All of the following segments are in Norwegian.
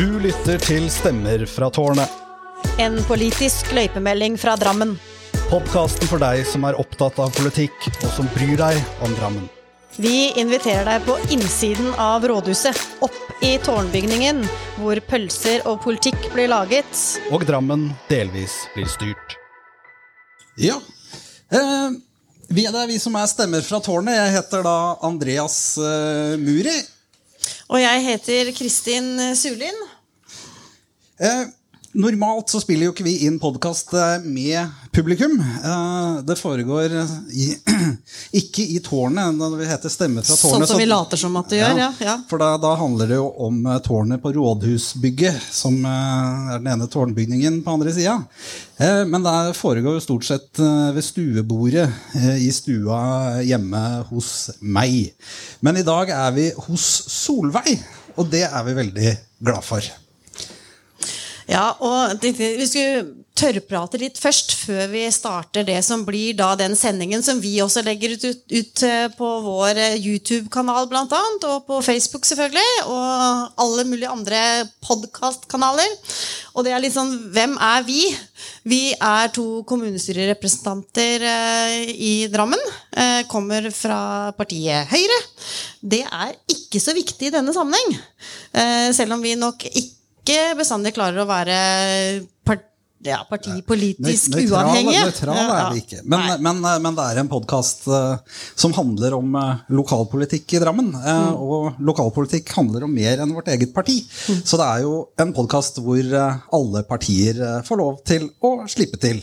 Du lytter til Stemmer fra tårnet. En politisk løypemelding fra Drammen. Podkasten for deg som er opptatt av politikk, og som bryr deg om Drammen. Vi inviterer deg på innsiden av rådhuset, opp i tårnbygningen, hvor pølser og politikk blir laget. Og Drammen delvis blir styrt. Ja. Eh, vi er der, vi som er stemmer fra tårnet. Jeg heter da Andreas eh, Muri. Og jeg heter Kristin Sulin. Eh, normalt så spiller jo ikke vi inn podkast med publikum. Eh, det foregår i, ikke i tårnet, når vi heter Stemme fra Sånn som så- vi later som at det gjør, ja. ja. For da, da handler det jo om eh, tårnet på rådhusbygget, som eh, er den ene tårnbygningen på andre sida. Eh, Men det foregår jo stort sett eh, ved stuebordet eh, i stua hjemme hos meg. Men i dag er vi hos Solveig, og det er vi veldig glad for. Ja, og vi skulle tørrprate litt først, før vi starter det som blir da den sendingen som vi også legger ut, ut, ut eh, på vår eh, YouTube-kanal annet, og på Facebook selvfølgelig, og alle mulige andre podkastkanaler. Og det er litt sånn Hvem er vi? Vi er to kommunestyrerepresentanter eh, i Drammen. Kommer fra partiet Høyre. Det er ikke så viktig i denne sammenheng. Selv om vi nok ikke ikke bestandig klarer å være ja, partipolitisk uavhengige. Nøytral er vi ikke. Men, men, men det er en podkast som handler om eh, lokalpolitikk i Drammen. eh, Mm. Og lokalpolitikk handler om mer enn vårt eget parti. Mm. Så det er jo en podkast hvor eh, alle partier eh, får lov til å slippe til.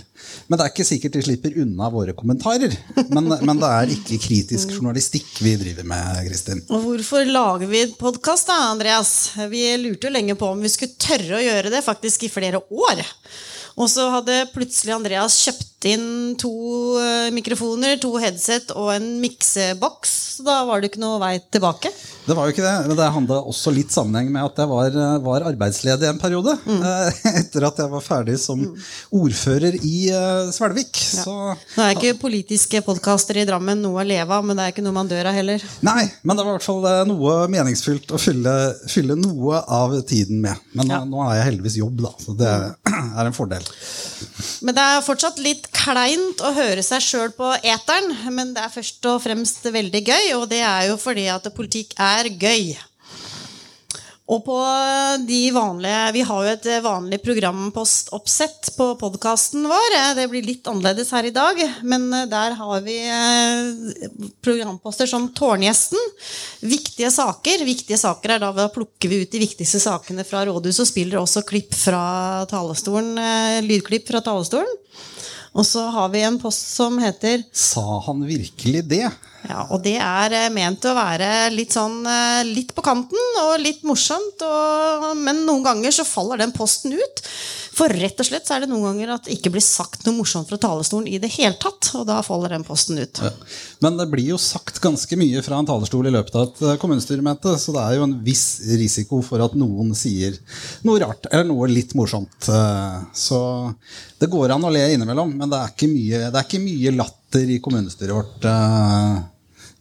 Men det er ikke sikkert de slipper unna våre kommentarer. Men, men det er ikke kritisk journalistikk vi driver med, Kristin. Og hvorfor lager vi podkast, da, Andreas? Vi lurte jo lenge på om vi skulle tørre å gjøre det, faktisk i flere år. Og så hadde plutselig Andreas kjøpt inn to eh, mikrofoner, to headset og en mikseboks. Da var det ikke noe vei tilbake. Det var jo ikke det, men det handla også litt sammenheng med at jeg var, var arbeidsledig en periode. Mm. Etter at jeg var ferdig som ordfører i eh, Svelvik. Så Nå er ikke politiske podkaster i Drammen noe å leve av, men det er ikke noe man dør av heller. Nei, men det var i hvert fall eh, noe meningsfylt å fylle, fylle noe av tiden med. Men Ja. nå, nå har jeg heldigvis jobb, da, så det er en fordel. Men det er fortsatt litt kleint å høre seg sjøl på eteren. Men det er først og fremst veldig gøy, og det er jo fordi at politikk er gøy. Og på de vanlige Vi har jo et vanlig programpostoppsett på podkasten vår. Det blir litt annerledes her i dag, men der har vi eh, programposter som Tårngjesten. Viktige saker. Viktige saker er da, vi plukker vi ut de viktigste sakene fra rådhuset og spiller også klipp fra talerstolen, eh, lydklipp fra talerstolen. Og så har vi en post som heter Sa han virkelig det? ja, og det er eh, ment å være litt sånn eh, litt på kanten og litt morsomt. Og, men noen ganger så faller den posten ut. For rett og slett så er det noen ganger at det ikke blir sagt noe morsomt fra talerstolen i det hele tatt. Og da faller den posten ut. Men det blir jo sagt ganske mye fra en talerstol i løpet av et eh, kommunestyremøte, så det er jo en viss risiko for at noen sier noe rart eller noe litt morsomt. Eh, Så det går an å le innimellom, men det er ikke mye, det er ikke mye latter i kommunestyret vårt. eh,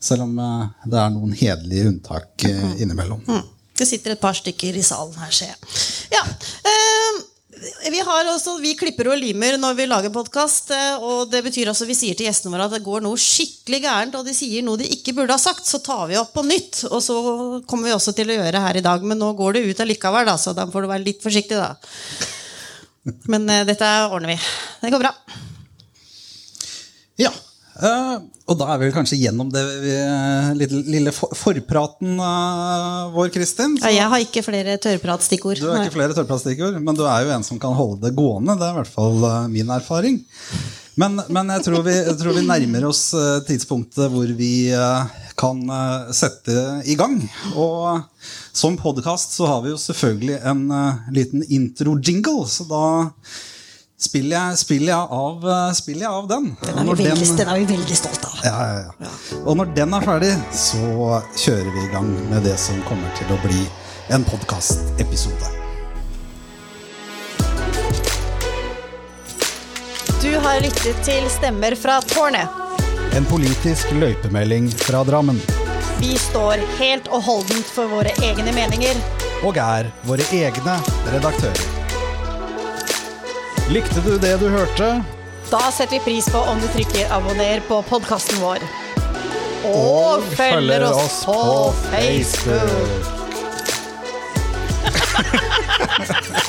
Selv om det er noen hederlige unntak eh, innimellom. Mm. Det sitter et par stykker i salen her, ser jeg. Ja, eh, vi, også, vi klipper og limer når vi lager podkast. Og det betyr også vi sier til gjestene våre at det går noe skikkelig gærent, og de sier noe de ikke burde ha sagt, så tar vi opp på nytt. Og så kommer vi også til å gjøre her i dag, men nå går det ut allikevel, da, så da får du være litt forsiktig, da. Men uh, dette ordner vi. Det går bra. Ja. Eh, og da er vi kanskje gjennom det vi- lille, lille for, forpraten uh, vår, Kristin. Ja, jeg har ikke flere tørrpratstikkord. Du har ikke flere tørrpratstikkord, men du er jo en som kan holde det gående. Det er i hvert fall eh, min erfaring. Men, men jeg, tror vi, jeg tror vi nærmer oss eh, tidspunktet hvor vi eh, kan eh, sette i gang. Og som podkast så har vi jo selvfølgelig en eh, liten intro-jingle, så da spiller jeg, spiller jeg, av, eh, spiller jeg av den. Den er, vi veldig, den- den er vi veldig stolt av. ja, ja, ja. Og når den er ferdig, så kjører vi i gang med det som kommer til å bli en podkastepisode. Du har lyttet til Stemmer fra tårnet. En politisk løypemelding fra Drammen. Vi står helt og holdent for våre egne meninger. og er våre egne redaktører. Likte du det du hørte? Da setter vi pris på om du trykker abonner på podkasten vår. Og, følger oss på Facebook. Facebook.